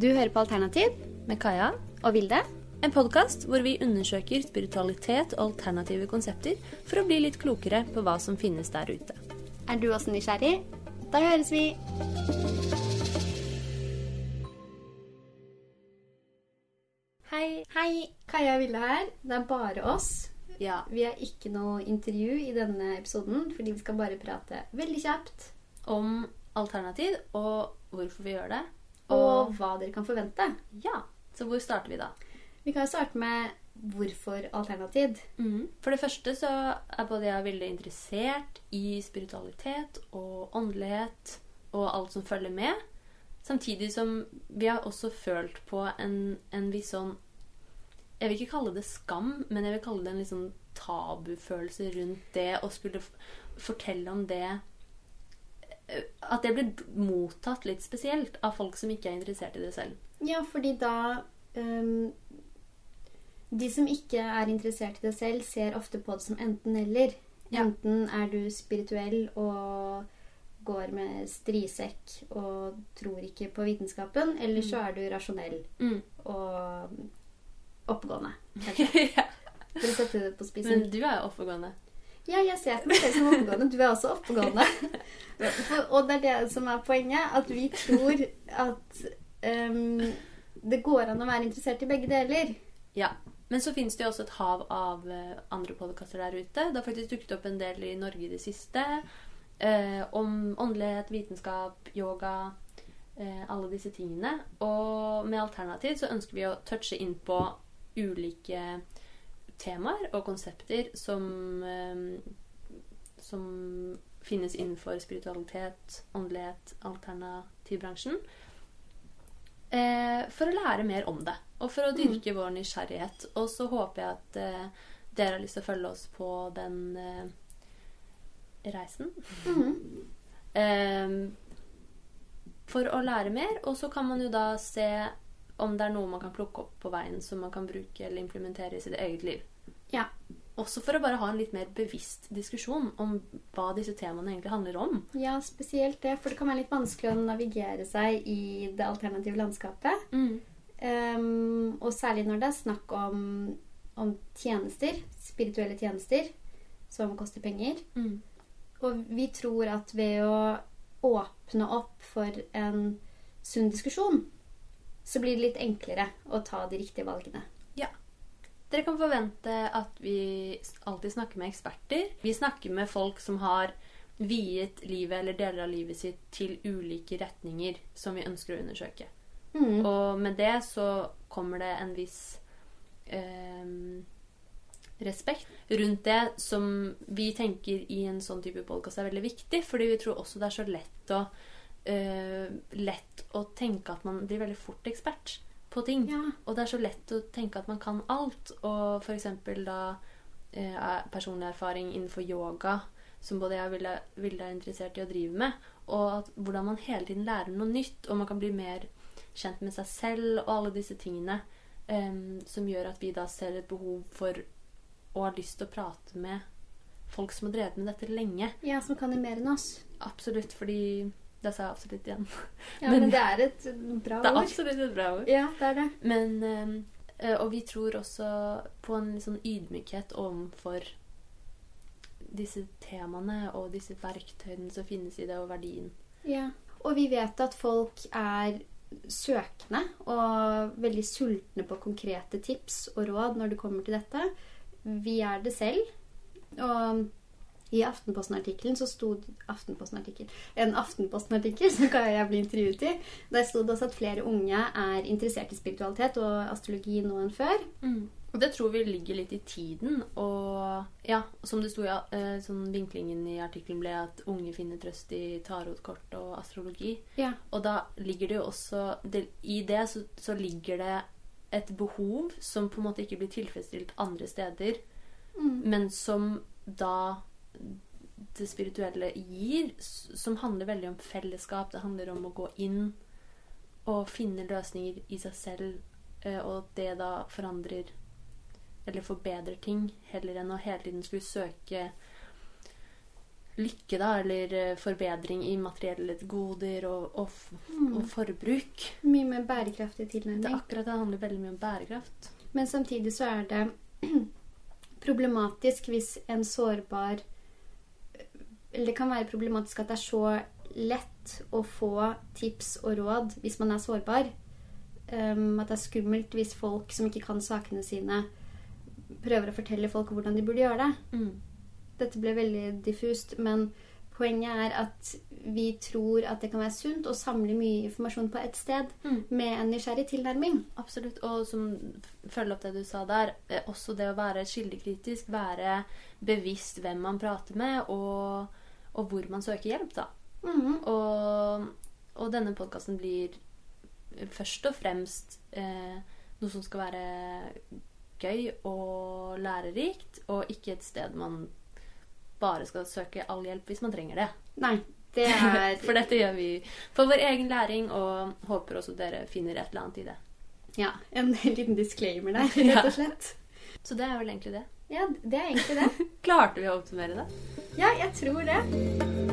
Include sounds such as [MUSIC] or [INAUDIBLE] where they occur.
Du hører på Alternativ med Kaja. og Vilde. En podkast hvor vi undersøker spiritualitet og alternative konsepter for å bli litt klokere på hva som finnes der ute. Er du også nysgjerrig? Da høres vi. Hei. Hei, Kaja og Vilde her. Det er bare oss. Ja. Vi har ikke noe intervju i denne episoden, fordi vi skal bare prate veldig kjapt. Om alternativ og hvorfor vi gjør det. Og hva dere kan forvente. ja. Så hvor starter vi da? Vi kan jo starte med hvorfor alternativ. For det første så er både jeg veldig interessert i spiritualitet og åndelighet og alt som følger med. Samtidig som vi har også følt på en, en viss sånn Jeg vil ikke kalle det skam, men jeg vil kalle det en litt sånn tabufølelse rundt det å skulle fortelle om det At det blir mottatt litt spesielt av folk som ikke er interessert i det selv. Ja, fordi da um, De som ikke er interessert i det selv, ser ofte på det som enten-eller. Ja. Enten er du spirituell og går med strisekk og tror ikke på vitenskapen, eller så er du rasjonell og oppegående. [LAUGHS] kanskje. ja. For å sette det på spissen. Men du er jo oppegående. Ja, jeg ser på meg selv som oppegående. Du er også oppegående. For, [LAUGHS] og det er det som er poenget. At vi tror at um, det går an å være interessert i begge deler. Ja. Men så finnes det jo også et hav av eh, andre podkaster der ute. Det har faktisk dukket opp en del i Norge i det siste. Eh, om åndelighet, vitenskap, yoga. Eh, alle disse tingene. Og med Alternativ så ønsker vi å touche inn på ulike temaer og konsepter som eh, Som finnes innenfor spiritualitet, åndelighet, alternativbransjen. Eh, for å lære mer om det, og for å dyrke vår nysgjerrighet. Og så håper jeg at eh, dere har lyst til å følge oss på den eh, reisen. [LAUGHS] Eh, for å lære mer, og så kan man jo da se om det er noe man kan plukke opp på veien som man kan bruke eller implementere i sitt eget liv. Ja. Også for å bare ha en litt mer bevisst diskusjon om hva disse temaene egentlig handler om. ja, spesielt det. For det kan være litt vanskelig å navigere seg i det alternative landskapet. Ehm, og særlig når det er snakk om, om tjenester, spirituelle tjenester, som koster penger. Og vi tror at ved å åpne opp for en sunn diskusjon, så blir det litt enklere å ta de riktige valgene. Ja. Dere kan forvente at vi alltid snakker med eksperter. Vi snakker med folk som har viet livet eller deler av livet sitt til ulike retninger som vi ønsker å undersøke. Mm. Og med det så kommer det en viss eh, respekt rundt det som vi tenker i en sånn type podkast er veldig viktig, fordi vi tror også det er så lett å lett å tenke at man blir veldig fort ekspert på ting. Ja. Og det er så lett å tenke at man kan alt. Og f.eks. da eh, er personlig erfaring innenfor yoga, som både jeg og Vilde Vilde er interessert i å drive med, og at, hvordan man hele tiden lærer noe nytt, og man kan bli mer kjent med seg selv og alle disse tingene, em, som gjør at vi da ser et behov for og har lyst til å prate med folk som har drevet med dette lenge. ja, som kan det mer enn oss. Absolutt, fordi Det sa jeg absolutt igjen. Ja, Men- men, det er et bra ord. Det er absolutt et bra ord. Ja, det er det. Men eh, Og vi tror også på en sånn ydmykhet overfor disse temaene og disse verktøyene som finnes i det, og verdien. Ja. Og vi vet at folk er søkende og veldig sultne på konkrete tips og råd når det kommer til dette. Vi er det selv. Og i Aftenposten-artikkelen så sto Aftenposten-artikkel, En Aftenposten-artikkel [LAUGHS] som kan jeg bli intervjuet i. Der sto det også at flere unge er interessert i spiritualitet og astrologi nå enn før. Og det tror vi ligger litt i tiden. Og ja, som det sto i eh, sånn vinklingen i artikkelen ble at unge finner trøst i tarotkort og astrologi. Ja. Og da ligger det jo også det, I det så, så ligger det et behov som på en måte ikke blir tilfredsstilt andre steder, men som da det spirituelle gir, som handler veldig om fellesskap. Det handler om å gå inn og finne løsninger i seg selv, eh, og at det da forandrer eller forbedrer ting, heller enn å hele tiden skulle søke lykke, da, eller eh, forbedring i materielle goder og, og, Mm. og forbruk. Mye mer bærekraftig Det, er akkurat det handler veldig mye om bærekraft. Men samtidig så er det [CLEARS THROAT] problematisk hvis en sårbar det kan være problematisk at det er så lett å få tips og råd hvis man er sårbar. Um, at det er skummelt hvis folk som ikke kan sakene sine, prøver å fortelle folk hvordan de burde gjøre det. Mm. Dette ble veldig diffust, men poenget er at vi tror at det kan være sunt å samle mye informasjon på ett sted Mm. med en nysgjerrig tilnærming. Absolutt. Og som følger opp det du sa der, eh, også det å være kildekritisk, være bevisst hvem man prater med, og, og hvor man søker hjelp, da. Mhm. Og, og denne podkasten blir først og fremst eh, noe som skal være gøy og lærerikt, og ikke et sted man bare skal søke all hjelp hvis man trenger det. Nei, det er [LAUGHS] For dette gjør vi for vår egen læring, og håper også dere finner et eller annet i det. Ja, en liten disclaimer der, [LAUGHS] rett og slett. Så det er vel egentlig det. Ja, det er egentlig det. [LAUGHS] Klarte vi å oppsummere det? Ja, jeg tror det.